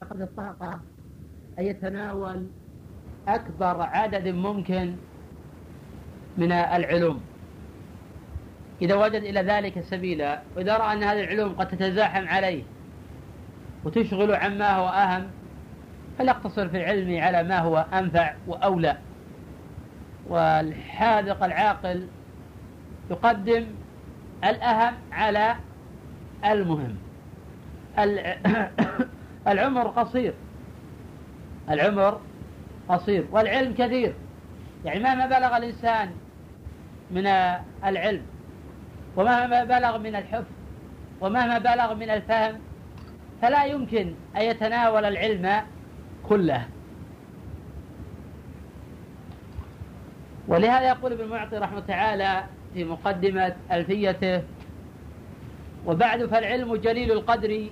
فقد الطاقة. أن يتناول أكبر عدد ممكن من العلوم. إذا وجد إلى ذلك سبيلا وإذا رأى أن هذه العلوم قد تتزاحم عليه وتشغل عما هو أهم فليقتصر في العلم على ما هو أنفع وأولى. والحاذق العاقل يقدم الأهم على المهم. العمر قصير. العمر قصير والعلم كثير. يعني مهما بلغ الإنسان من العلم ومهما بلغ من الحفظ ومهما بلغ من الفهم فلا يمكن أن يتناول العلم كله. ولهذا يقول ابن معطي رحمه تعالى في مقدمة ألفيته وبعد فالعلم جليل القدر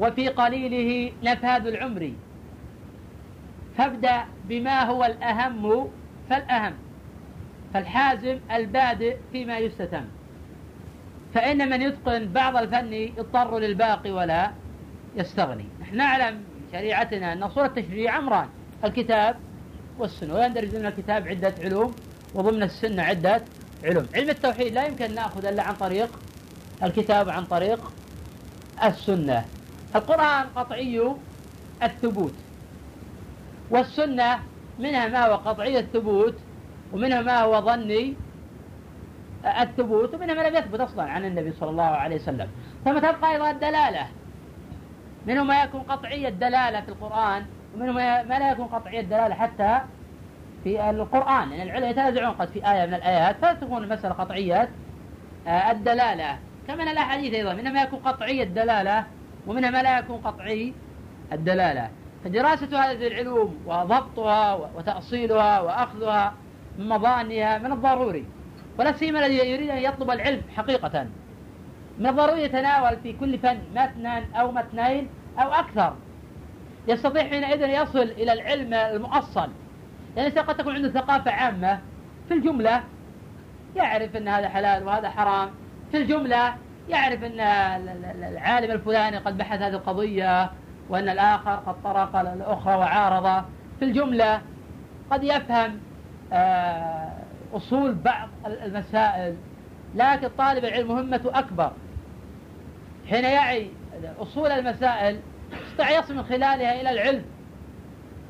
وفي قليله نفاذ العمر. فابدأ بما هو الأهم فالأهم فالحازم البادئ فيما يستتم. فإن من يتقن بعض الفن يضطر للباقي ولا يستغني. نحن نعلم شريعتنا أن أصول التشريع أمران الكتاب والسنة. ويندرج ضمن الكتاب عدة علوم وضمن السنة عدة علوم. علم التوحيد لا يمكن نأخذ إلا عن طريق الكتاب وعن طريق السنة. القرآن قطعي الثبوت والسنة منها ما هو قطعي الثبوت ومنها ما هو ظني الثبوت ومنها ما لم يثبت أصلا عن النبي صلى الله عليه وسلم. ثم تبقى أيضا الدلالة منه ما يكون قطعي الدلالة في القرآن ومنه ما لا يكون قطعي الدلالة حتى في القرآن. لأن العلماء يتنازعون قد في آية من الآيات فتكون المسألة قطعية الدلالة. كما الأحاديث أيضا منها ما يكون قطعي الدلالة ومنها ما لا يكون قطعي الدلالة. فدراسة هذه العلوم وضبطها وتأصيلها وأخذها من مظانها من الضروري. ولا سيما الذي يريد أن يطلب العلم حقيقة. من الضروري يتناول في كل فن متنا أو متنين أو أكثر. يستطيع حينئذ يصل إلى العلم المؤصل. لأن يعني قد تكون عنده ثقافة عامة في الجملة يعرف أن هذا حلال وهذا حرام. في الجملة يعرف أن العالم الفلاني قد بحث هذه القضية وأن الآخر قد طرق الأخرى وعارض. في الجملة قد يفهم آه، أصول بعض المسائل لكن طالب العلم مهمته أكبر. حين يعي أصول المسائل يستطيع يصل من خلالها إلى العلم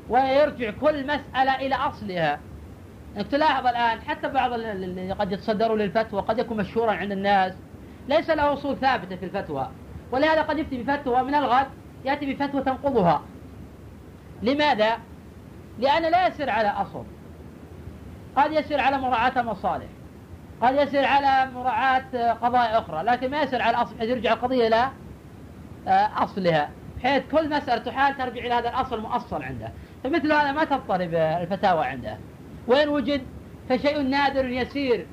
ويرجع كل مسألة إلى أصلها. إنك تلاحظ الآن حتى بعض اللي قد يتصدروا للفتوى قد يكون مشهورا عند الناس ليس له أصول ثابتة في الفتوى. ولهذا قد يفتي بفتوى من الغد يأتي بفتوى تنقضها. لماذا؟ لأنه لا يسير على أصل. قد يسير على مراعاة مصالح. قد يسير على مراعاة قضايا أخرى لكن ما يسير على أصل. حيث يرجع القضية إلى آه، أصلها بحيث كل مسألة تحال ترجع إلى هذا الأصل المؤصل عنده. فمثل هذا ما تضطرب الفتاوى عنده. وإن وجد؟ فشيء نادر يسير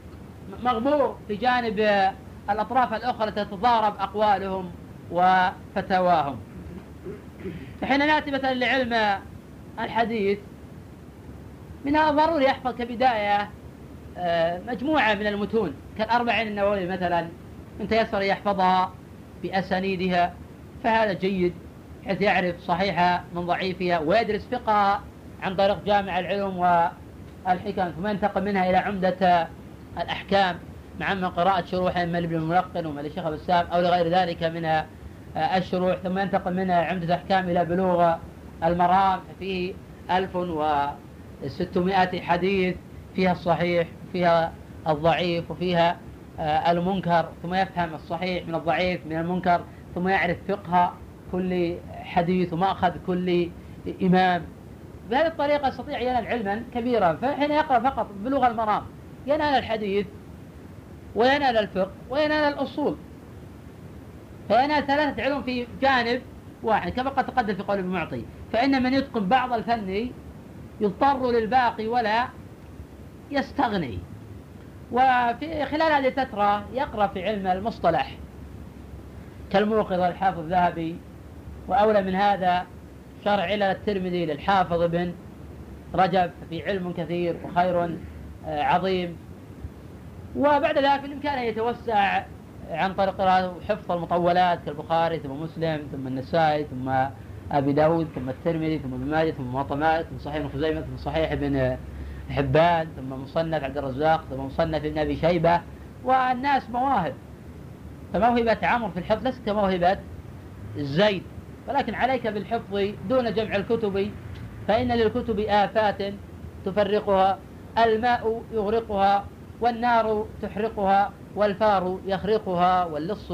مغمور في جانب الأطراف الأخرى تتضارب أقوالهم وفتاواهم. فحين نأتي مثلا لعلم الحديث من الضروري يحفظ كبداية آه، مجموعة من المتون كالأربعين النووي مثلا من تيسر يحفظها بأسانيدها فهذا جيد حيث يعرف صحيحها من ضعيفها ويدرس فقهها عن طريق جامع العلوم والحكم ثم ينتقل منها إلى عمدة الأحكام. مع من قراءة شروح إما لابن الملقن وما لشيخ السام أو لغير ذلك من الشروح ثم ينتقل منها عمدة أحكام إلى بلوغ المرام فيه 1600 حديث فيها الصحيح وفيها الضعيف وفيها المنكر ثم يفهم الصحيح من الضعيف من المنكر ثم يعرف فقه كل حديث ومأخذ كل إمام. بهذه الطريقة يستطيع ينال علما كبيرا فحين يقرأ فقط بلغة المرام ينال الحديث وينال الفقه؟ وينال الأصول؟ فينال ثلاثة علوم في جانب واحد كما قد تقدم في قول ابن معطي. فإن من يتقن بعض الفن يضطر للباقي ولا يستغني. وفي خلال هذه الفترة يقرأ في علم المصطلح كالموقظ الحافظ الذهبي. وأولى من هذا شرع علل الترمذي للحافظ ابن رجب في علم كثير وخير آه، عظيم. وبعد ذلك بالإمكان أن يتوسع عن طريق قراءة وحفظ المطولات كالبخاري ثم مسلم ثم النسائي ثم أبي داود ثم الترمذي ثم ابن ماجه ثم مالك ثم صحيح ابن خزيمة ثم صحيح ابن حبان ثم مصنف عبد الرزاق ثم مصنف ابن أبي شيبة والناس مواهب. فموهبة عمرو في الحفظ ليست كموهبة زيد ولكن عليك بالحفظ دون جمع الكتب فإن للكتب آفات تفرقها الماء يغرقها والنار تحرقها والفار يخرقها واللص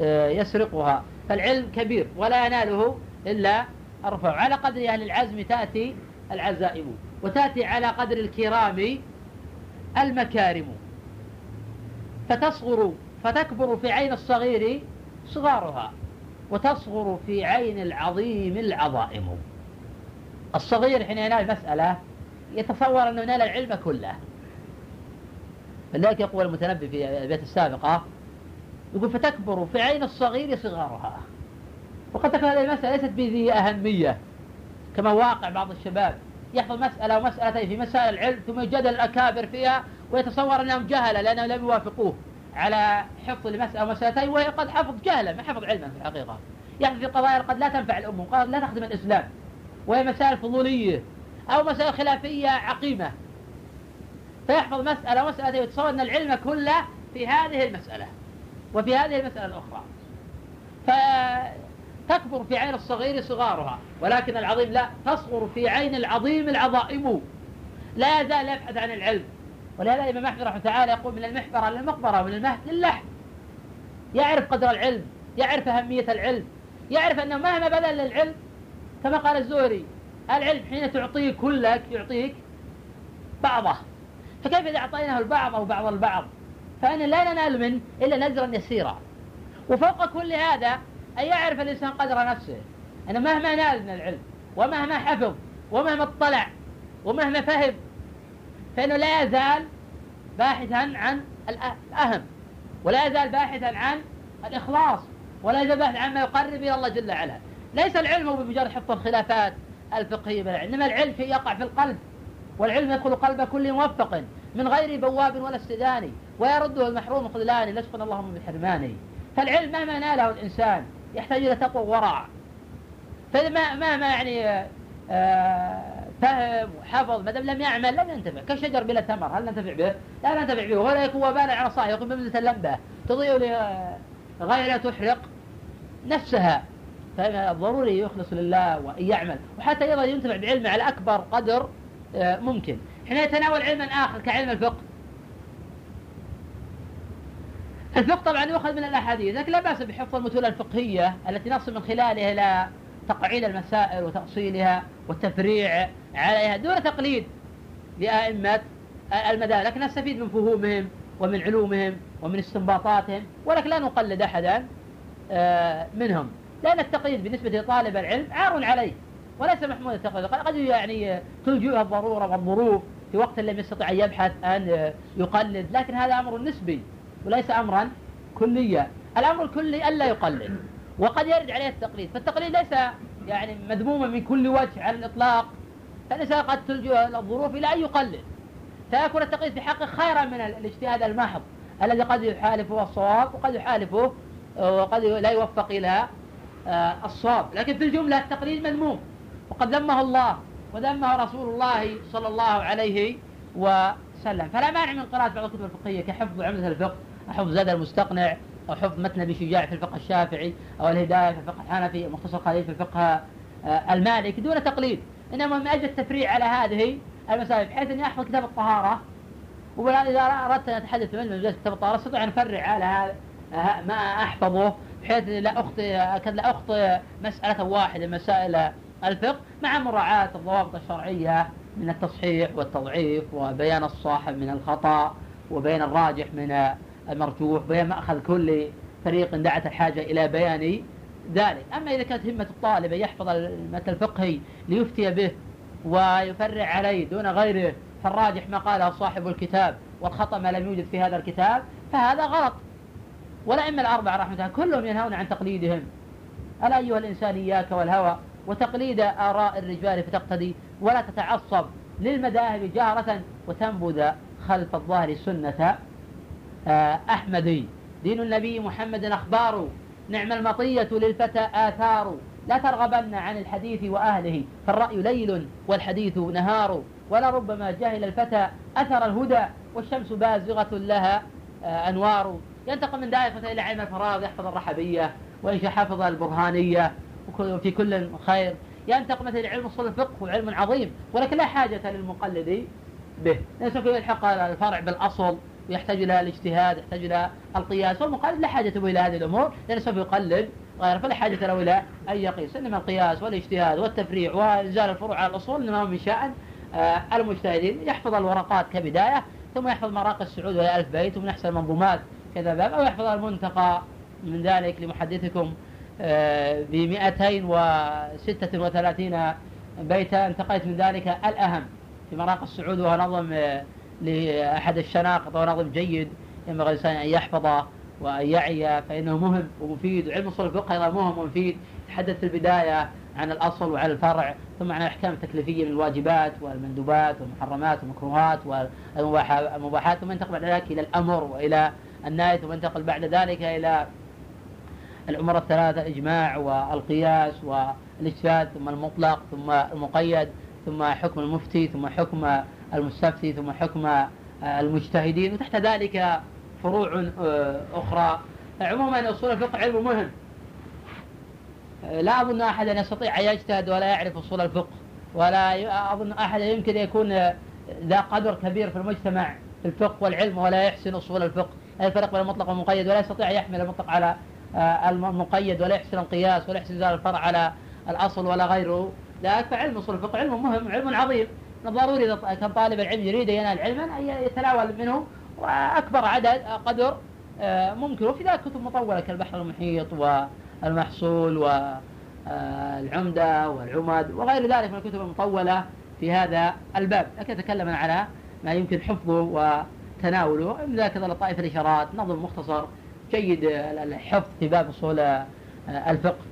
آه، يسرقها. فالعلم كبير ولا يناله إلا أرفع على قدر أهل العزم تأتي العزائم وتأتي على قدر الكرام المكارم. فتصغر فتكبر في عين الصغير صغارها وتصغر في عين العظيم العظائم. الصغير حين ينال مسألة يتصور أنه نال العلم كله. فلذلك يقول المتنبي في البيت السابقة يقول فتكبر في عين الصغير صغارها وقد تكون هذه المسألة ليست بذي أهمية كما واقع بعض الشباب يحفظ مسألة ومسألتين في مسائل العلم ثم يجادل الأكابر فيها ويتصور أنهم جهلة لأنهم لم يوافقوه على حفظ المسألة ومسألتين وهي قد حفظ جهلا ما حفظ علما في الحقيقة. يحفظ في قضايا قد لا تنفع الأمة وقد لا تخدم الإسلام وهي مسائل فضولية أو مسائل خلافية عقيمة. فيحفظ مسألة ومسألة ويتصور أن العلم كله في هذه المسألة وفي هذه المسألة الأخرى. فتكبر في عين الصغير صغارها ولكن العظيم لا تصغر في عين العظيم العظائم. لا يزال يبحث عن العلم. ولهذا الإمام أحمد رحمه تعالى يقول من المحبرة للمقبرة ومن المهد للحم يعرف قدر العلم يعرف أهمية العلم يعرف أنه مهما بذل للعلم كما قال الزهري العلم حين تعطيه كلك يعطيك بعضه. فكيف إذا أعطيناه البعض أو بعض البعض؟ فإن لا ننال منه إلا نزرا يسيرا. وفوق كل هذا أن يعرف الإنسان قدر نفسه. أن مهما نال من العلم ومهما حفظ ومهما اطلع ومهما فهم فإنه لا يزال باحثا عن الأهم ولا يزال باحثا عن الإخلاص ولا يزال باحثا عن ما يقرب إلى الله جل وعلا. ليس العلم بمجرد حفظ الخلافات الفقهية إنما العلم في يقع في القلب. والعلم يدخل قلب كل موفق من غير بواب ولا استداني ويرده المحروم خذلاني لسقنا اللهم بحرماني فالعلم مهما ناله الإنسان يحتاج إلى تقوى وورع فما ما يعني آه فهم وحفظ ما دام لم يعمل لم ينتفع. كشجر بلا ثمر هل ننتفع به؟ لا ننتفع به. ولا يكون وبالا على صاحبه يكون بمثل اللمبة. تضيء لغيرها تحرق نفسها. فضروري يخلص لله وأن يعمل. وحتى أيضا ينتفع بعلمه على أكبر قدر ممكن. حين يتناول علما آخر كعلم الفقه. الفقه طبعا يؤخذ من الأحاديث لكن لا بأس بحفظ المتون الفقهية التي نصل من خلالها إلى تقعيد المسائل وتأصيلها والتفريع عليها دون تقليد لأئمة المذاهب لكن نستفيد من فهومهم ومن علومهم ومن استنباطاتهم ولكن لا نقلد أحدا آه، منهم. لأن التقليد بالنسبة لطالب العلم عار عليه. وليس محمود التقليد قد يعني تلجئه الضرورة والظروف في وقت لم يستطع أن يبحث أن يقلد لكن هذا أمر نسبي وليس أمرا كليا. الأمر الكلي ألا يقلد وقد يرد عليه التقليد. فالتقليد ليس يعني مذموما من كل وجه على الإطلاق. فالإنسان قد تلجئ الظروف إلى أن يقلد. فيكون التقليد في حقه خيرا من الاجتهاد المحض الذي قد يحالفه الصواب وقد يحالفه وقد لا يوفق إلى آه، الصواب. لكن في الجملة التقليد مذموم. وقد ذمه الله وذمه رسول الله صلى الله عليه وسلم. فلا مانع من قراءة بعض الكتب الفقهية كحفظ عمدة الفقه أو حفظ زاد المستقنع أو حفظ متن أبي شجاع في الفقه الشافعي أو الهداية في الفقه الحنفي مختصر خليل في الفقه آه، المالكي دون تقليد. إنما من أجل التفريع على هذه المسائل بحيث أني أحفظ كتاب الطهارة وإذا أردت أن أتحدث من مجلس كتاب الطهارة أستطيع أن أفرع على هذا ما أحفظه بحيث لا أخطئ لا أخطئ مسألة واحدة مسائل الفقه مع مراعاة الضوابط الشرعية من التصحيح والتضعيف وبيان الصاحب من الخطأ وبيان الراجح من المرجوح بيان مأخذ كل فريق دعت الحاجة إلى بيان ذلك. أما إذا كانت همة الطالب يحفظ المتن الفقهي ليفتي به ويفرع عليه دون غيره فالراجح ما قاله صاحب الكتاب والخطأ ما لم يوجد في هذا الكتاب فهذا غلط. والأئمة الأربعة رحمة الله كلهم ينهون عن تقليدهم. ألا أيها الإنسان إياك والهوى؟ وتقليد آراء الرجال فتقتدي ولا تتعصب للمذاهب جهرة وتنبذ خلف الظاهر سنة آه، أحمدي. دين النبي محمد أخبار نعم المطية للفتى آثار. لا ترغبن عن الحديث وأهله فالرأي ليل والحديث نهار. ولربما جهل الفتى أثر الهدى والشمس بازغة لها آه، أنوار. ينتقل من دائرة إلى علم الفراغ يحفظ الرحبية وإن حفظ البرهانية. وفي كل خير. ينتقل مثل علم اصول الفقه وعلم عظيم ولكن لا حاجة للمقلد به. لأنه سوف يلحق الفرع بالأصل ويحتاج إلى الاجتهاد يحتاج إلى القياس. والمقلد لا حاجة إلى هذه الأمور لأنه سوف يقلد غيره فلا حاجة له إلى أن يقيس. إنما القياس والاجتهاد والتفريع وإنزال الفروع على الأصول إنما هو من شأن آه، المجتهدين. يحفظ الورقات كبداية ثم يحفظ مراقي السعود وهي ألف بيت ومن أحسن المنظومات كذا باب أو يحفظ المنتقى من ذلك لمحدثكم. ب 236 بيتا انتقيت من ذلك الأهم في مراقي السعود وهو نظم آه، لأحد الشناقط ونظم جيد ينبغي الإنسان أن يحفظه وأن يعي فإنه مهم ومفيد وعلم أصول الفقه أيضا مهم ومفيد تحدث في البداية عن الأصل وعن الفرع ثم عن الأحكام التكليفية من الواجبات والمندوبات والمحرمات والمكروهات والمباحات ثم ينتقل بعد ذلك إلى الأمر وإلى النهي ثم ينتقل بعد ذلك إلى الأمور الثلاثة الإجماع والقياس والاجتهاد ثم المطلق ثم المقيد ثم حكم المفتي ثم حكم المستفتي ثم حكم المجتهدين. وتحت ذلك فروع آه، أخرى. عموما أصول الفقه علم مهم. لا أظن أحدا يستطيع أن يجتهد ولا يعرف أصول الفقه ولا أظن أحدا يمكن يكون ذا قدر كبير في المجتمع في الفقه والعلم ولا يحسن أصول الفقه. الفرق بين المطلق والمقيد ولا يستطيع أن يحمل المطلق على آه، المقيد ولا يحسن القياس ولا يحسن زال الفرع على الأصل ولا غيره. لا فعلم أصول الفقه علم مهم علم عظيم. ضروري إذا كان طالب العلم يريد أن ينال علما أن يتناول منه وأكبر عدد قدر آه، ممكن. وفي ذلك كتب مطولة كالبحر المحيط والمحصول والعمدة والعمد وغير ذلك من الكتب المطولة في هذا الباب. لكن أتكلم على ما يمكن حفظه وتناوله. من ذلك لطائف الإشارات نظم مختصر جيد الحفظ في باب أصول آه، الفقه.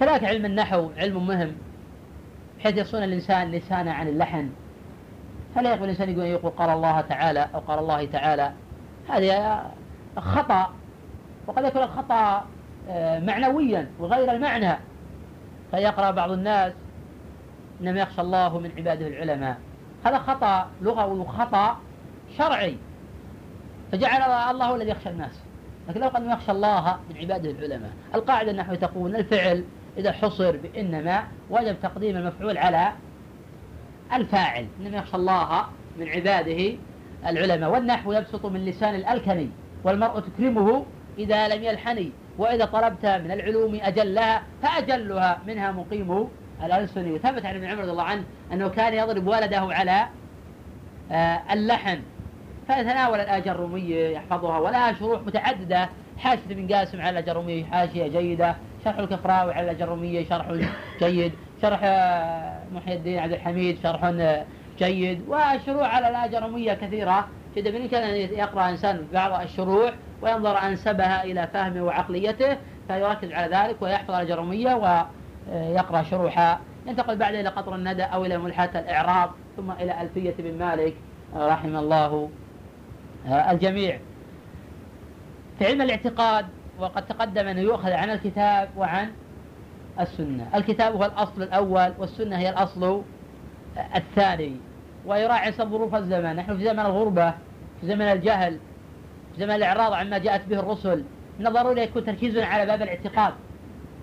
كذلك علم النحو علم مهم بحيث يصون الإنسان لسانه عن اللحن. فلا يقبل الإنسان يقول, يقول قال الله تعالى أو قال الله تعالى؟ هذا خطأ وقد يكون الخطأ آه، معنويا وغير المعنى. فيقرأ بعض الناس إنما يخشى الله من عباده العلماء. هذا خطأ لغوي وخطأ شرعي. فجعل الله الذي يخشى الناس. لكن لو قال يخشى الله من عباده العلماء القاعدة النحو تقول الفعل إذا حصر بإنما وجب تقديم المفعول على الفاعل إنما يخشى الله من عباده العلماء. والنحو يبسط من لسان الألكني والمرء تكرمه إذا لم يلحني وإذا طلبت من العلوم أجلها فأجلها منها مقيم الألسن وثبت عن ابن عمر رضي الله عنه أنه كان يضرب ولده على آه، اللحن. فيتناول الآجرومية يحفظها ولها شروح متعددة. حاشية ابن قاسم على الأجرومية حاشية جيدة. شرح الكفراوي على الأجرومية شرح جيد. شرح آه، محي الدين عبد الحميد شرح آه، جيد. وشروح على الأجرومية كثيرة. جدا بإمكان أن يقرأ إنسان بعض الشروح وينظر أنسبها إلى فهمه وعقليته فيركز على ذلك ويحفظ الأجرومية ويقرأ شروحها. ينتقل بعد إلى قطر الندى أو إلى ملحات الإعراب ثم إلى ألفية بن مالك رحم الله. آه، الجميع. في علم الاعتقاد وقد تقدم أنه يؤخذ عن الكتاب وعن السنة. الكتاب هو الأصل الأول والسنة هي الأصل الثاني. ويراعي ظروف الزمن. نحن في زمن الغربة في زمن الجهل في زمن الإعراض عما جاءت به الرسل. من الضروري يكون تركيزنا على باب الاعتقاد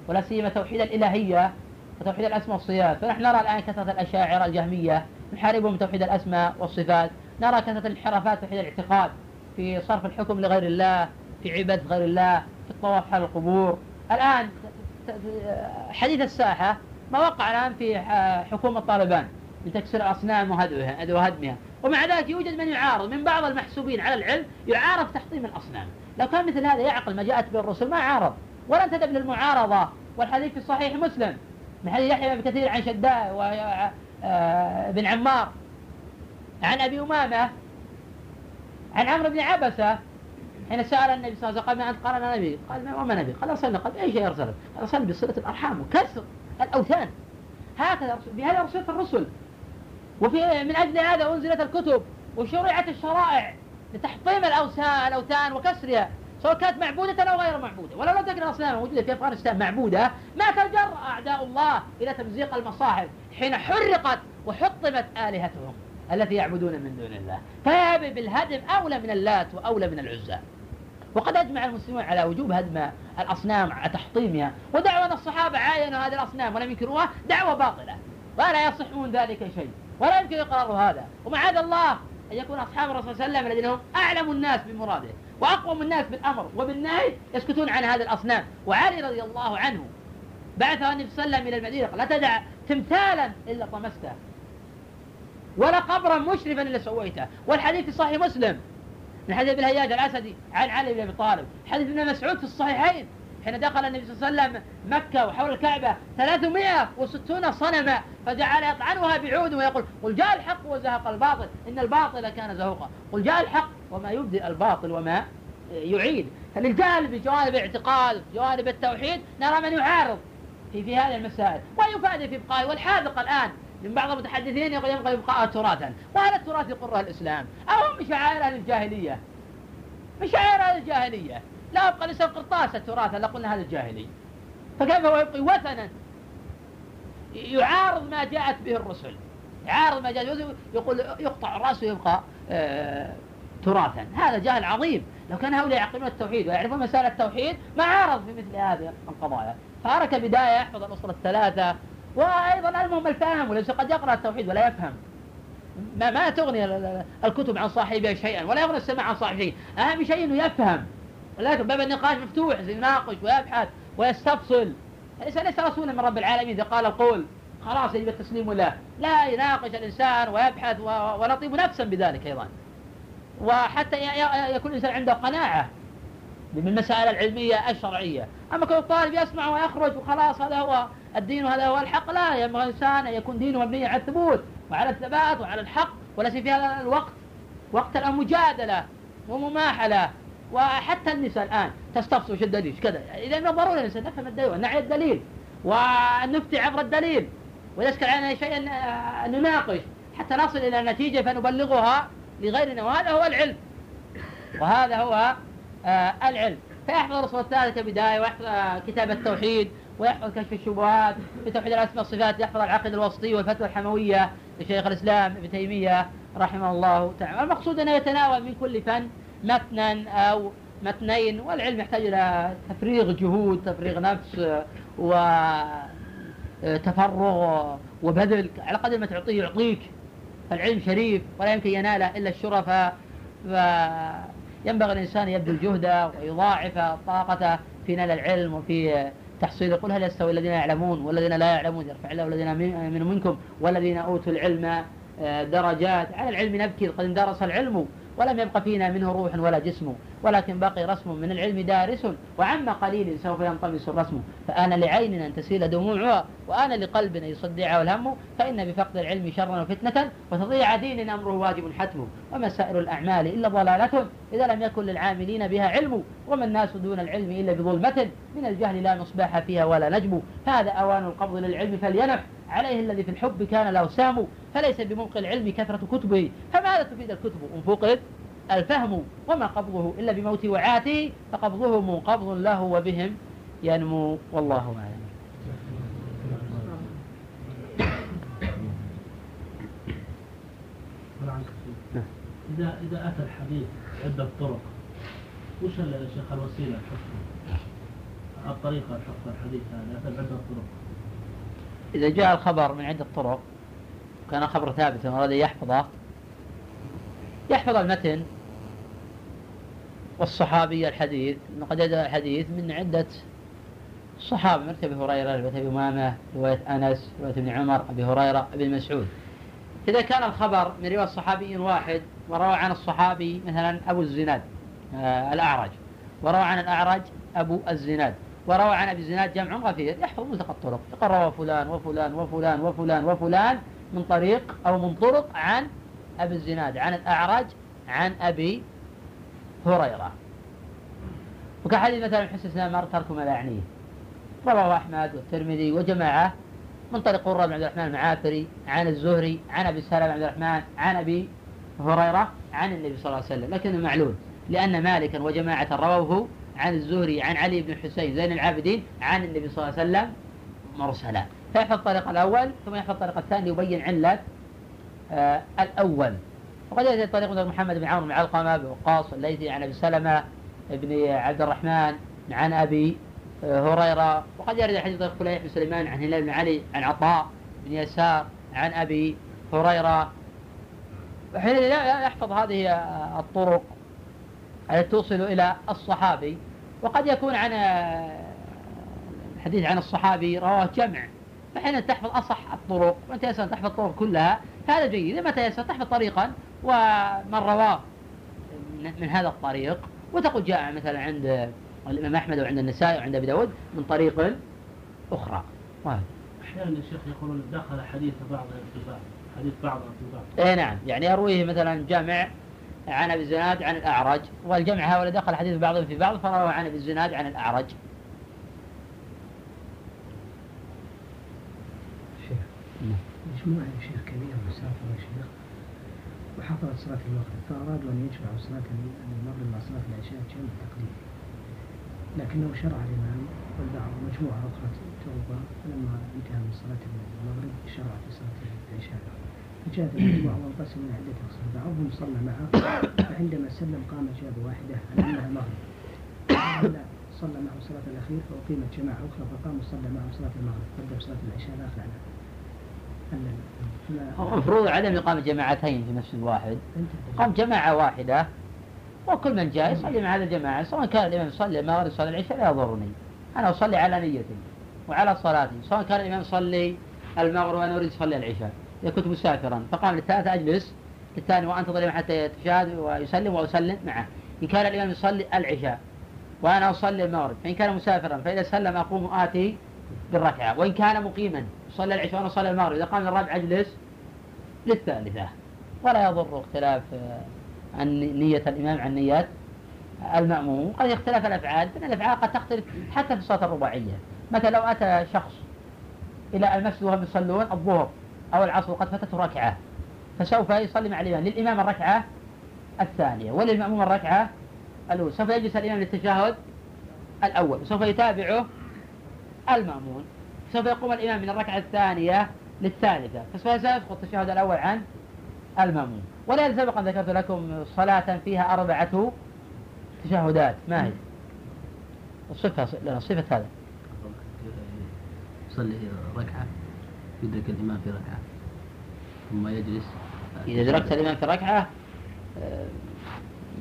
ولا سيما توحيد الإلهية وتوحيد الأسماء والصفات. فنحن نرى الآن كثرة الأشاعرة الجهمية نحاربهم توحيد الأسماء والصفات. نرى كثرة الانحرافات في الاعتقاد في صرف الحكم لغير الله في عبادة غير الله في الطواف حول القبور. الآن حديث الساحة ما وقع الآن في حكومة طالبان لتكسر الأصنام وهدمها ومع ذلك يوجد من يعارض من بعض المحسوبين على العلم يعارض تحطيم الأصنام. لو كان مثل هذا يعقل ما جاءت به الرسل ما عارض ولا انتدب للمعارضة والحديث في صحيح مسلم. من حديث يحيى بن كثير عن شداء وابن عمار. عن أبي أمامة عن عمرو بن عبسة. حين سأل النبي صلى الله عليه وسلم قال ما أنت؟ قال أنا نبي. قال ما وما نبي. قال أرسلنا قال أي شيء أرسلك قال أرسلنا بصلة الأرحام وكسر الأوثان. هكذا بهذا أرسلت الرسل. وفي من أجل هذا أنزلت الكتب وشرعت الشرائع لتحطيم الأوثان وكسرها. سواء كانت معبودة أو غير معبودة. ولو لم تكن الأصنام موجودة في أفغانستان معبودة ما تجرأ أعداء الله إلى تمزيق المصاحف حين حرقت وحطمت آلهتهم. التي يعبدون من دون الله. فهذا بالهدم أولى من اللات وأولى من العزى. وقد أجمع المسلمون على وجوب هدم الأصنام تحطيمها ودعوى أن الصحابة عاينوا هذه الأصنام ولم ينكروها دعوة باطلة. ولا يصح من ذلك شيء ولا يمكن إقرار هذا. ومعاذ الله أن يكون أصحاب الرسول صلى الله عليه وسلم الذين هم أعلم الناس بمراده وأقوم الناس بالأمر وبالنهي يسكتون عن هذه الأصنام. وعلي رضي الله عنه بعثه النبي صلى الله عليه وسلم إلى المدينة لا تدع تمثالا إلا طمسته. ولا قبرا مشرفا إلا سويته. والحديث في صحيح مسلم. من حديث ابن الهياج الأسدي عن علي بن أبي طالب. حديث ابن مسعود في الصحيحين. حين دخل النبي صلى الله عليه وسلم مكة وحول الكعبة 360 صنما فجعل يطعنها بعود ويقول قل جاء الحق وزهق الباطل إن الباطل كان زهوقا. قل جاء الحق وما يبدئ الباطل وما يعيد. فللجانب بجوانب الاعتقاد بجوانب التوحيد نرى من يعارض في في هذه المسائل. ويفادي في إبقائه والحاذق الآن. من بعض المتحدثين يقول يبقى إبقاء تراثا. وهذا التراث يقره الإسلام. أو من شعائر أهل الجاهلية. من شعائر أهل الجاهلية. لا يبقى الإنسان قرطاسة تراثا لا قلنا هذا الجاهلي فكيف هو يبقي وثنا؟ يعارض ما جاءت به الرسل. يعارض ما جاءت به يقول يقطع رأسه ويبقى آه تراثا. هذا جهل عظيم. لو كان هؤلاء يعقلون التوحيد ويعرفون مسائل التوحيد ما عارض في مثل هذه القضايا. فأرى بداية يحفظ الأصول الثلاثة وأيضا المهم الفهم وليس قد يقرأ التوحيد ولا يفهم. ما, ما تغني الكتب عن صاحبها شيئا ولا يغني السماع عن صاحبه شيء أهم شيء أنه يفهم. ولكن باب النقاش مفتوح يناقش ويبحث ويستفصل. ليس ليس رسولا من رب العالمين إذا قال القول؟ خلاص يجب التسليم له. لا يناقش الإنسان ويبحث ونطيب نفسا بذلك أيضا. وحتى يكون الإنسان عنده قناعة. من المسائل العلمية الشرعية. أما كل الطالب يسمع ويخرج وخلاص هذا هو الدين وهذا هو الحق. لا ينبغي الإنسان أن يكون دينه مبني على الثبوت وعلى الثبات وعلى الحق وليس في هذا الوقت. وقت المجادلة ومماحلة وحتى النساء الآن تستفسر وش الدليل؟ كذا؟ إذا من الضروري الإنسان نفهم الدليل ونعي الدليل ونفتي عبر الدليل. ويسكن علينا شيئا نناقش. حتى نصل إلى النتيجة فنبلغها لغيرنا وهذا هو العلم. وهذا هو العلم. فيحفظ الرسول الثالث كبداية ويحفظ كتاب التوحيد ويحفظ كشف الشبهات في توحيد الأسماء والصفات يحفظ العقيدة الوسطية والفتوى الحموية لشيخ الإسلام ابن تيمية رحمه الله تعالى. المقصود أنه يتناول من كل فن متنا أو متنين والعلم يحتاج إلى تفريغ جهود تفريغ نفس وتفرغ وبذل. على قدر ما تعطيه يعطيك. فالعلم شريف ولا يمكن يناله إلا الشرفاء. فينبغي الإنسان يبذل جهده ويضاعف طاقته في نال العلم وفي تحصيل قل هل يستوي الذين يعلمون والذين لا يعلمون يرفع الله الذين من منكم والذين أوتوا العلم آه، درجات. على العلم نبكي قد اندرس العلم. ولم يبق فينا منه روح ولا جسم ولكن بقي رسم من العلم دارس وعم قليل سوف ينطمس الرسم. فآن لعين أن تسيل دموعها وآن لقلب أن يصدعه الهم فإن بفقد العلم شرا وفتنة وتضيع دين أمره واجب حتم وما سائر الأعمال إلا ضلالة إذا لم يكن للعاملين بها علم وما الناس دون العلم إلا بظلمة من الجهل لا مصباح فيها ولا نجم. هذا أوان القبض للعلم فلينح عليه الذي في الحب كان له سام فليس بمنقل العلم كثرة كتبه. فماذا تفيد الكتب؟ إن فقد الفهم وما قبضه إلا بموت وعاته فقبضه منقبض له وبهم ينمو والله أعلم. إذا إذا أتى الحديث عدة طرق وش يا شيخ الوسيلة؟ الطريقة حفظ الحديث هذا أتى بعدة طرق إذا جاء الخبر من عدة طرق كان خبر ثابتا وأراد يحفظه يحفظ المتن والصحابي الحديث قد يدعى الحديث من عدة صحابة مثل أبي هريرة رواية أبي أمامة رواية أنس رواية ابن عمر أبي هريرة أبي مسعود إذا كان الخبر من رواية صحابي واحد وروى عن الصحابي مثلا أبو الزناد آه الأعرج وروى عن الأعرج أبو الزناد وروى عن أبي الزناد جمع غفير يحفظ ملتقى الطرق. يقول فلان وفلان وفلان وفلان وفلان من طريق أو من طرق عن أبي الزناد عن الأعرج عن أبي هريرة. وكحديث مثلا حسن مر ترك ما لا يعنيه. رواه أحمد والترمذي وجماعة من طريق قرة بن عبد الرحمن المعافري عن الزهري عن أبي سلمة بن عبد الرحمن عن أبي هريرة عن النبي صلى الله عليه وسلم. لكنه معلول لأن مالكا وجماعة رووه عن الزهري عن علي بن الحسين زين العابدين عن النبي صلى الله عليه وسلم مرسلا. فيحفظ الطريق الأول ثم يحفظ الطريق الثاني يبين علة آه الأول. وقد يأتي طريق محمد بن عمرو بن علقمة بن وقاص الليثي عن أبي سلمة بن عبد الرحمن عن أبي آه، هريرة. وقد يرد حديث طريق فليح بن سليمان عن هلال بن علي عن عطاء بن يسار عن أبي هريرة. وحين يحفظ هذه الطرق التي توصل إلى الصحابي. وقد يكون عن الحديث عن الصحابي رواه جمع. فحين تحفظ أصح الطرق وأنت يسأل تحفظ الطرق كلها هذا جيد. متى يسأل تحفظ طريقا ومن رواه من هذا الطريق. وتقول جاء مثلا عند الإمام أحمد وعند النسائي وعند أبي داود من طريق أخرى. أحيانا الشيخ يقولون دخل حديث بعض في بعض حديث بعض في بعض إيه نعم. يعني يرويه مثلا جامع عن أبي الزناد عن الأعرج. والجمع هؤلاء دخل حديث بعضهم في بعض فروى عن أبي الزناد عن الأعرج. شيخ مجموعة يا شيخ كبير مسافر يا شيخ. وحضرت صلاة المغرب فأرادوا أن يجمعوا صلاة المغرب مع صلاة العشاء جمع تقديم. لكنه شرع الإمام والبعض مجموعة أخرى توضأ فلما انتهى من صلاة المغرب شرع في صلاة العشاء. فجاءت المجموعة وانقسم إلى عدة أقسام بعضهم صلى معه فعندما سلم قام جاب واحدة على أنها مغرب. صلى معه صلاة الأخير فأقيمت جماعة أخرى فقام وصلى معه صلاة المغرب. قدم صلاة العشاء الآخر على المفروض عدم إقامة جماعتين في نفس الواحد. قام جماعة واحدة وكل من جاء يصلي مع هذه الجماعة. سواء كان الإمام يصلي المغرب يصلي العشاء لا يضرني. أنا أصلي على نيتي وعلى صلاتي. سواء كان الإمام يصلي المغرب وأنا أريد أصلي العشاء. إذا كنت مسافرا. فقام للثالثة أجلس. للثاني وأنتظر حتى يتشاهد ويسلم وأسلم معه. إن كان الإمام يصلي العشاء وأنا أصلي المغرب فإن كان مسافرا فإذا سلم أقوم آتي بالركعة. وإن كان مقيما صلى العشاء وأنا أصلي المغرب. إذا قام الرابع أجلس للثالثة. ولا يضر اختلاف آه، نية الإمام عن نية المأموم. قد يختلف الأفعال فإن الأفعال قد تختلف حتى في الصلاة الرباعية. مثلا لو أتى شخص إلى المسجد وهم يصلون الظهر أو العصر قد فاتته ركعة. فسوف يصلي مع الإمام. للإمام الركعة الثانية وللمأموم الركعة الأولى. سوف يجلس الإمام للتشهد الأول. وسوف يتابعه المأمون. سوف يقوم الإمام من الركعة الثانية للثالثة. فسوف يسقط التشهد الأول عن المأمون. ولهذا سبق ذكرت لكم صلاة فيها أربعة تشهدات. ما هي؟ الصفة لنا صفة هذا يصلي ركعة. يدرك الإمام في ركعة ثم يجلس. إذا أدركت الإمام في ركعة آه،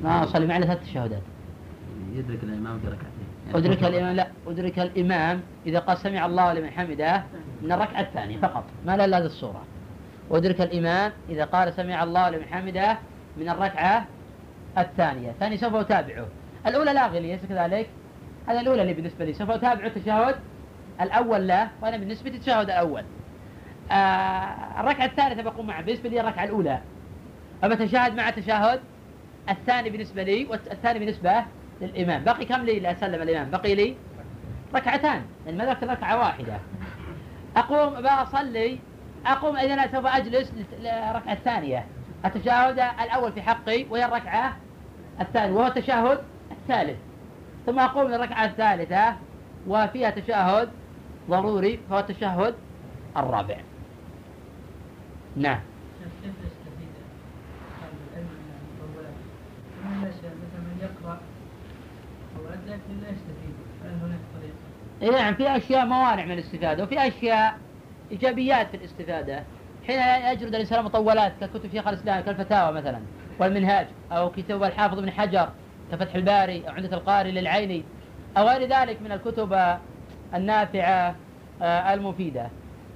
ما أصلي معنا ثلاث تشهدات يدرك الإمام في ركعتين. يعني أدرك الإمام لا أدرك الإمام إذا قال سمع الله لمن حمده من الركعة الثانية فقط ما لا هذه الصورة. وأدرك الإمام إذا قال سمع الله لمن حمده من الركعة الثانية ثاني سوف أتابعه. الأولى لا غلي أليس كذلك؟ هذا الأولى اللي بالنسبة لي سوف أتابع التشهد الأول له وأنا بالنسبة للتشهد الأول. آه الركعة الثالثة بقوم معه. بالنسبة لي الركعة الأولى. فبتشاهد مع تشاهد الثاني بالنسبة لي والثاني بالنسبة للإمام. بقي كم لي؟ لأسلم الإمام. بقي لي ركعتان. يعني ما ركعة واحدة. أقوم بأصلي أقوم إذا سوف أجلس للركعة الثانية. التشهد الأول في حقي وهي الركعة الثانية وهو التشهد الثالث. ثم أقوم للركعة الثالثة وفيها تشهد ضروري فهو التشهد الرابع. نعم؟ اي نعم في أشياء موانع من الاستفادة وفي أشياء إيجابيات في الاستفادة حين يجرد الإنسان مطولات ككتب شيخ الإسلام كالفتاوى مثلا والمنهاج أو كتب الحافظ ابن حجر كفتح الباري أو عمده القاري للعيني أو غير ذلك من الكتب النافعة آه، المفيدة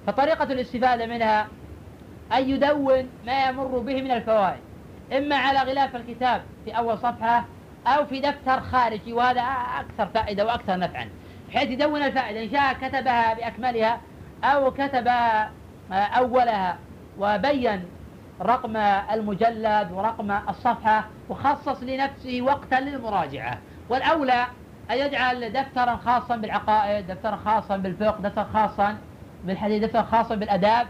فطريقة الاستفادة منها أن يدون ما يمر به من الفوائد إما على غلاف الكتاب في أول صفحة أو في دفتر خارجي وهذا أكثر فائدة وأكثر نفعا. بحيث يدون الفائدة إن شاء كتبها بأكملها أو كتب أولها وبين رقم المجلد ورقم الصفحة وخصص لنفسه وقتا للمراجعة. والأولى أن يجعل دفترا خاصا بالعقائد دفترا خاصا بالفقه دفترا خاصا بالحديث خاصة بالأداب.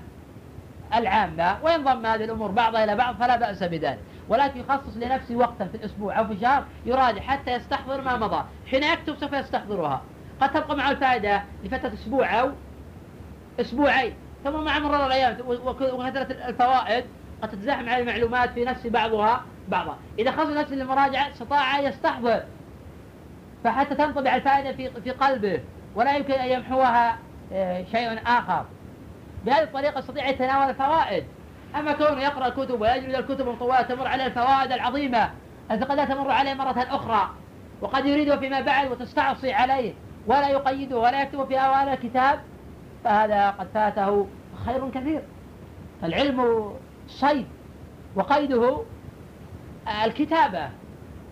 العامة وينضم هذه الأمور بعضها إلى بعض فلا بأس بذلك. ولكن يخصص لنفسه وقتا في الأسبوع أو في الشهر يراجع حتى يستحضر ما مضى. حين يكتب سوف يستحضرها. قد تبقى معه الفائدة لفترة أسبوع أو أسبوعين. ثم مع مرور الأيام وكثرة الفوائد قد تتزاحم على المعلومات في نفس بعضها بعضا. إذا خصص نفسه للمراجعة استطاع يستحضر. فحتى تنطبع الفائدة في في قلبه. ولا يمكن أن يمحوها آه، شيء آخر. بهذه الطريقة يستطيع يتناول الفوائد. أما كونه يقرأ الكتب ويجلد الكتب المطولة تمر عليه الفوائد العظيمة التي قد لا تمر عليه مرة أخرى. وقد يريده فيما بعد وتستعصي عليه ولا يقيده ولا يكتب في أوائل الكتاب فهذا قد فاته خير كثير. العلم صيد وقيده الكتابة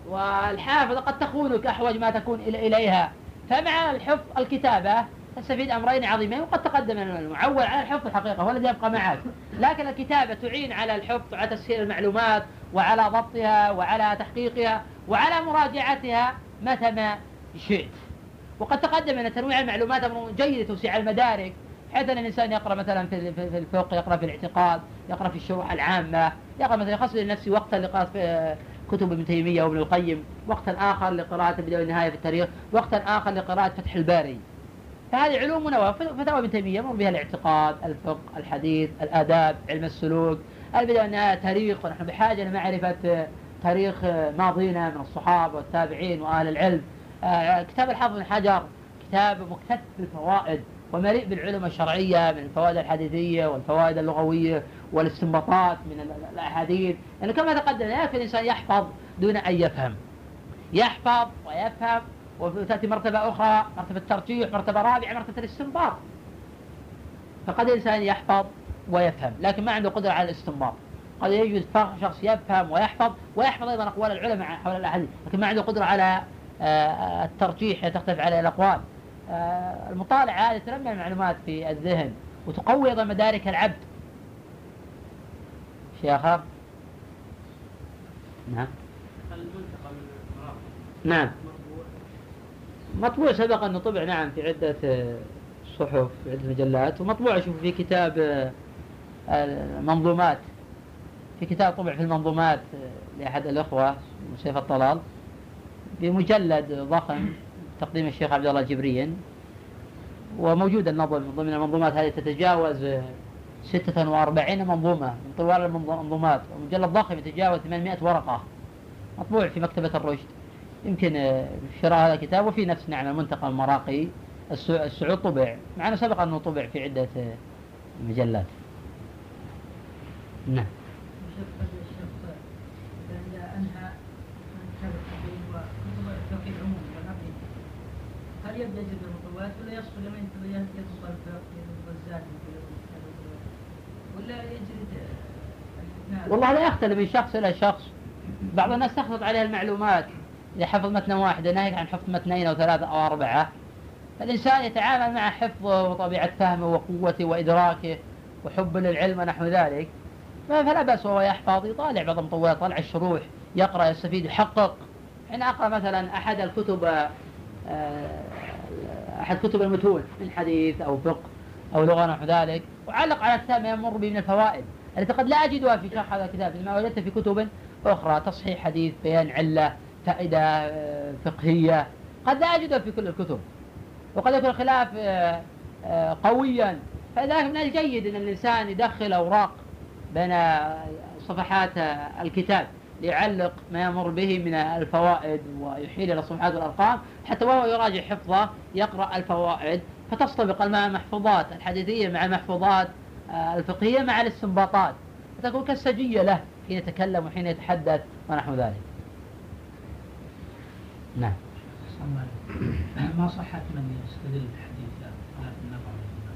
والحافظة قد تخونك أحوج ما تكون إليها. فمع الحفظ الكتابة تستفيد أمرين عظيمين وقد تقدم المعول على الحفظ الحقيقة هو الذي يبقى معك. لكن الكتابة تعين على الحفظ وعلى تسهيل المعلومات وعلى ضبطها وعلى تحقيقها وعلى مراجعتها متى ما شئت. وقد تقدم أن تنويع المعلومات أمر جيد توسيع المدارك حيث أن الإنسان يقرأ مثلا في الفقه يقرأ في الاعتقاد يقرأ في الشروح العامة يقرأ مثلا يخصص لنفسه وقتا لقراءة كتب ابن تيمية وابن القيم وقتا آخر لقراءة البداية والنهاية في التاريخ وقتا آخر لقراءة فتح الباري. فهذه علوم منوعة فتاوى ابن تيمية يمر بها الاعتقاد الفقه الحديث الآداب علم السلوك البداية والنهاية تاريخ ونحن بحاجة لمعرفة تاريخ ماضينا من الصحابة والتابعين وأهل العلم. آه، كتاب الحافظ بن حجر كتاب مكتف بالفوائد ومليء بالعلوم الشرعية من الفوائد الحديثية والفوائد اللغوية والاستنباطات من الأحاديث. يعني كما تقدم لا يكفي الإنسان يحفظ دون أن يفهم. يحفظ ويفهم وتأتي مرتبة أخرى مرتبة الترجيح مرتبة رابعة مرتبة الاستنباط. فقد الإنسان يحفظ ويفهم لكن ما عنده قدرة على الاستنباط. قد يجوز شخص يفهم ويحفظ ويحفظ أيضا أقوال العلماء حول الأحاديث لكن ما عنده قدرة على آه، الترجيح تختلف عليه الأقوال. آه، المطالعة هذه تنمي المعلومات في الذهن وتقوي أيضا مدارك العبد. شيء آخر؟ نعم. نعم. مطبوع سبق أنه طبع نعم في عدة آه، صحف في عدة مجلات ومطبوع أشوف في كتاب المنظومات. في كتاب طبع في المنظومات لأحد الأخوة سيف الطلال بمجلد ضخم تقديم الشيخ عبد الله الجبرين وموجود النظم ضمن المنظومات هذه تتجاوز 46 منظومة من طوال المنظومات. ومجلد ضخم يتجاوز 800 ورقة. مطبوع في مكتبة الرشد. يمكن شراء هذا الكتاب وفي نفس نعم المنتقى المراقي السعود طبع. مع أنه سبق أنه طبع في عدة مجلات. نعم. هل يبدأ ولا لمن ولا يجري والله لا يختلف من شخص إلى شخص. بعض الناس تخلط عليه المعلومات. إذا حفظ متنا واحدة ناهيك عن حفظ متنين أو ثلاثة أو أربعة فالإنسان يتعامل مع حفظه وطبيعة فهمه وقوته وإدراكه وحب للعلم ونحو ذلك. فلا بأس وهو يحفظ يطالع بعض المطولات يطالع الشروح يقرأ يستفيد يحقق. حين أقرأ مثلا أحد الكتب آه، أحد كتب المتون من حديث أو فقه أو لغة نحو ذلك وعلق على كتاب ما يمر به من الفوائد. التي قد لا أجدها في شرح هذا الكتاب ما وجدت في كتب أخرى تصحيح حديث بيان علة فائدة آه، فقهية. قد لا أجدها في كل الكتب. وقد يكون الخلاف آه، قويا. فلذلك من الجيد أن الإنسان يدخل أوراق بين صفحات الكتاب ليعلق ما يمر به من الفوائد ويحيل إلى الصفحات والأرقام حتى وهو يراجع حفظة يقرأ الفوائد فتستبق المحفوظات الحديثية مع المحفوظات آه، الفقهية مع الاستنباطات. فتكون كالسجية له حين يتكلم وحين يتحدث ونحو ذلك. نعم. ما صحة من يستدل الحديث صلاة النبع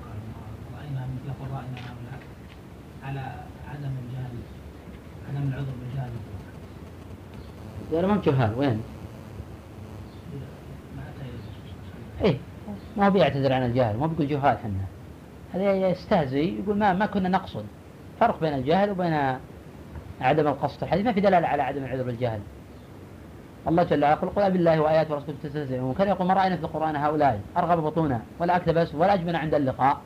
قال رأينا مثل قرائنا هؤلاء على عدم الجهل عدم العذر بالجهل. قال ما جهال وين؟ إيه. ما بيعتذر عن الجهل ما بيقول جهال حنا هذا يستهزئ يقول ما ما كنا نقصد. فرق بين الجهل وبين عدم القصد. الحديث ما في دلالة على عدم العذر بالجهل. الله جل وعلا يقول قل بالله وآياته ورسوله تستهزئون. كان يقول ما رأينا في القرآن هؤلاء؟ أرغب بطونا ولا اكذب ولا اجبن عند اللقاء.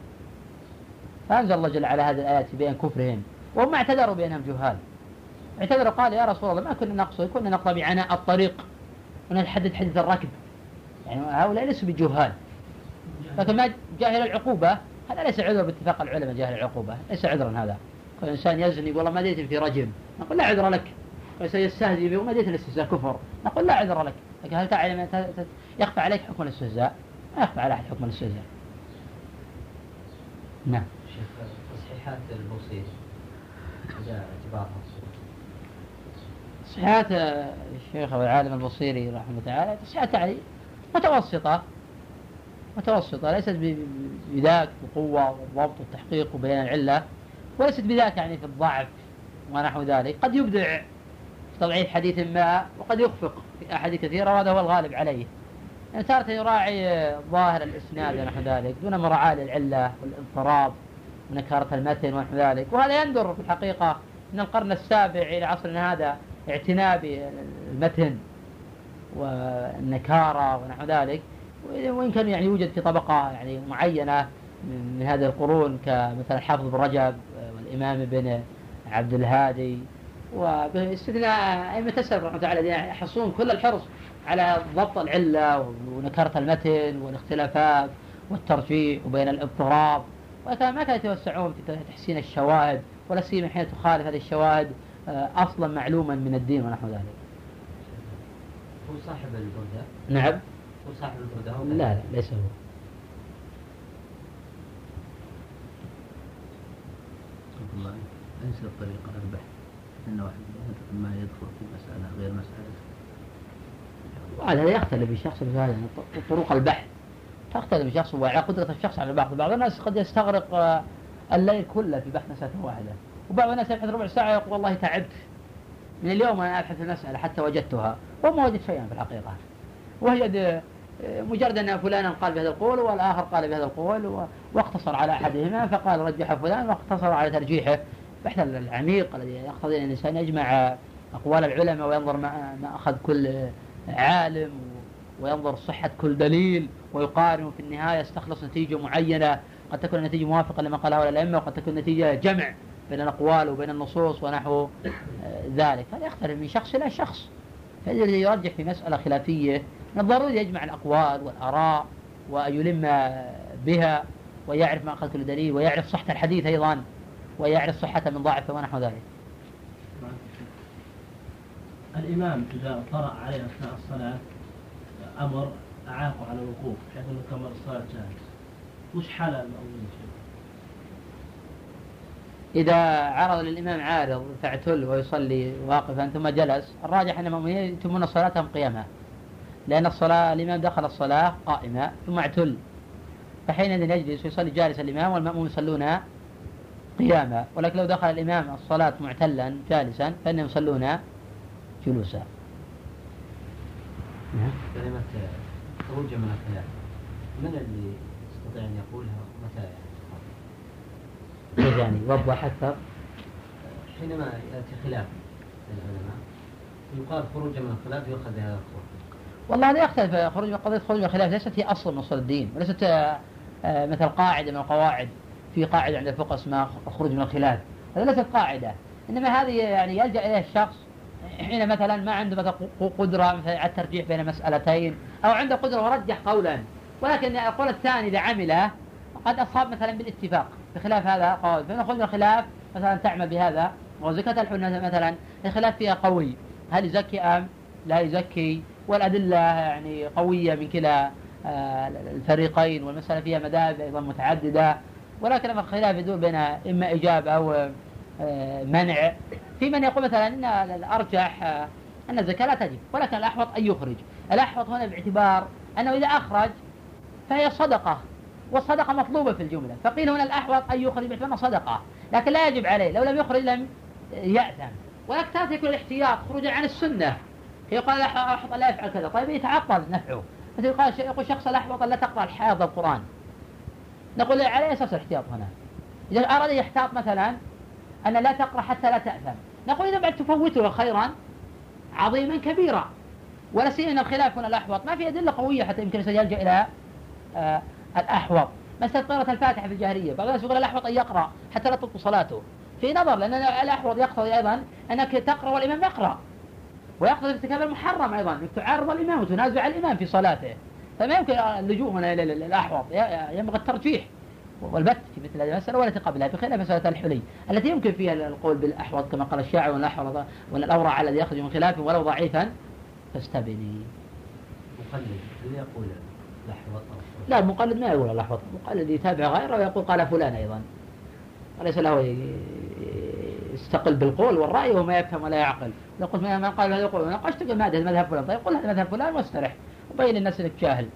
فأنزل الله جل وعلا هذه الآيات في بيان كفرهم. وهم اعتذروا بأنهم جهال. اعتذر قال يا رسول الله ما كنا نقصد كنا نقضى بعناء الطريق. ونحدد حدث الركب. يعني هؤلاء ليسوا بجهال. لكن ما جاهل العقوبة هذا ليس عذر باتفاق العلماء جاهل العقوبة. ليس عذرا هذا. كل إنسان يزني والله ما دريت في رجم نقول لا عذر لك. وإنسان يستهزئ به وما دريت الاستهزاء كفر. نقول لا عذر لك. لكن هل تعلم يخفى عليك حكم الأستهزاء؟ ما يخفى على أحد حكم الأستهزاء. نعم. شيخ تصحيحات البوصيري. هذا اعتبارها تصحيحات الشيخ أو العالم البصيري رحمه الله تعالى تصحيحات يعني متوسطة. متوسطة. ليست بذاك بقوة والضبط والتحقيق وبيان العلة وليست بذاك يعني في الضعف ونحو ذلك. قد يبدع تضعيف حديث ما وقد يخفق في أحاديث كثيرة وهذا هو الغالب عليه. يعني تارة يراعي ظاهر الإسناد ونحو ذلك دون مراعاة للعلة والاضطراب ونكارة المتن ونحو ذلك. وهذا يندر في الحقيقة من القرن السابع إلى عصرنا هذا اعتناء بالمتن والنكارة ونحو ذلك. وإن كان يعني يوجد في طبقة يعني معينة من هذه القرون كمثلا حافظ بن رجب والإمام ابن عبد الهادي وباستثناء أئمة السلف رحمة الله يعني يحصون كل الحرص على ضبط العلة ونكرة المتن والاختلافات والترجيح وبين الاضطراب وكان ما كانوا يتوسعون في تحسين الشواهد ولا سيما حين تخالف هذه الشواهد آه، أصلا معلوما من الدين ونحو ذلك. هو صاحب البردة؟ نعم. هو صاحب البردة؟ لا لا ليس هو. الله ليس الطريقة البحث أن واحد ما يدخل في مسألة غير مسألة. وهذا يختلف بشخص هذا طرق البحث. تختلف بشخص وعلى قدرة الشخص على بعض بعض الناس قد يستغرق آه، الليل كله في بحث مسألة واحدة. وبعض الناس يبحث ربع ساعة يقول والله تعبت. من اليوم أنا أبحث المسألة حتى وجدتها وما وجدت شيئا في الحقيقة. وجد آه، مجرد أن فلانا قال بهذا القول والآخر قال بهذا القول واقتصر على أحدهما فقال رجح فلان واقتصر على ترجيحه. البحث العميق الذي يقتضي أن الإنسان يجمع أقوال العلماء وينظر ما, أخذ كل عالم وينظر صحة كل دليل ويقارن في النهاية يستخلص نتيجة معينة. قد تكون النتيجة موافقة لما قاله الأئمة وقد تكون نتيجة جمع بين الأقوال وبين النصوص ونحو آه، ذلك. هذا يختلف من شخص إلى شخص. فالذي يرجح في مسألة خلافية من الضروري يجمع الأقوال والآراء ويلم بها ويعرف ما أخذ كل دليل ويعرف صحة الحديث أيضا. ويعرف صحته من ضعفه ونحو ذلك. الإمام إذا طرأ عليه أثناء الصلاة أمر أعاقه على الوقوف بحيث أنه كمل الصلاة جالس وش حال المأمومين؟ إذا عرض للإمام عارض فاعتل ويصلي واقفا ثم جلس الراجح أن المؤمنين يتمون صلاتهم قيامها لأن الصلاة الإمام دخل الصلاة قائمة ثم اعتل. فحينئذ يجلس ويصلي جالس الإمام والمأموم يصلون قياما ولكن لو دخل الإمام الصلاة معتلا جالسا فإنهم يصلون جلوسا. كلمة خروجا من الخلاف من اللي يستطيع أن يقولها؟ متى يعني؟ يعني وضح أكثر؟ حينما يأتي خلاف العلماء يقال خروجا من الخلاف يؤخذ هذا الخروج. والله هذا يختلف خروج قضية خروج من الخلاف ليست هي أصل من أصول الدين وليست آه، مثل قاعدة من القواعد. في قاعدة عند الفقهاء اسمها الخروج من الخلاف. هذا ليست قاعدة إنما هذه يعني يلجأ إليها الشخص حين مثلا ما عنده مثلا قدرة مثلا على الترجيح بين مسألتين أو عنده قدرة ورجح قولا. ولكن القول الثاني إذا عمله قد أصاب مثلا بالاتفاق بخلاف هذا قول. فنأخذ من الخلاف مثلا تعمل بهذا وزكاة الحنة مثلا الخلاف فيها قوي. هل يزكي أم لا يزكي؟ والأدلة يعني قوية من كلا آه، الفريقين والمسألة فيها مذاهب أيضا متعددة. ولكن الخلاف يدور بين إما إجابة أو آه، منع. في من يقول مثلا إن الأرجح آه، أن الزكاة لا تجب ولكن الأحوط أن يخرج. الأحوط هنا باعتبار أنه إذا أخرج فهي صدقة والصدقة مطلوبة في الجملة. فقيل هنا الأحوط أن يخرج باعتبار صدقة لكن لا يجب عليه. لو لم يخرج لم يأثم. ولكن يكون الاحتياط خروجا عن السنة. يقال الاحوط لا يفعل كذا. طيب يتعطل نفعه؟ مثل يقول شخص الأحوط لا تقرأ الحائض القرآن. نقول على أساس الاحتياط هنا. إذا أراد يحتاط مثلا أن لا تقرأ حتى لا تأثم. نقول إذا بعد تفوته خيرا عظيما كبيرا. ولا سيما الخلاف هنا الأحوط. ما في أدلة قوية حتى يمكن الإنسان يلجأ إلى آه الأحوط. مسألة قراءة الفاتحة في الجاهلية. بعض الناس يقول الأحوط أن يقرأ حتى لا تبطل صلاته. في نظر لأن الأحوط يقتضي أيضا أنك تقرأ والإمام يقرأ. ويقتضي ارتكاب المحرم أيضا. أنك تعارض الإمام وتنازع الإمام في صلاته. فما يمكن اللجوء هنا إلى الأحوط. ينبغي الترجيح. والبت في مثل هذه المسألة والتي قبلها بخلاف مسألة الحلي. التي يمكن فيها القول بالأحوط كما قال الشاعر وأن الأحوط وأن الأورع الذي يخرج من خلافه ولو ضعيفا فاستبني. مقلد هل يقول الأحوط لا المقلد ما يقول الأحوط. المقلد يتابع غيره ويقول قال فلان أيضا. وليس له يستقل بالقول والرأي وهو ما يفهم ولا يعقل. لو قلت من قال هذا يقول ناقشتك ما هذا مذهب فلان. طيب قل هذا مذهب فلان واسترح. وبين الناس انك جاهل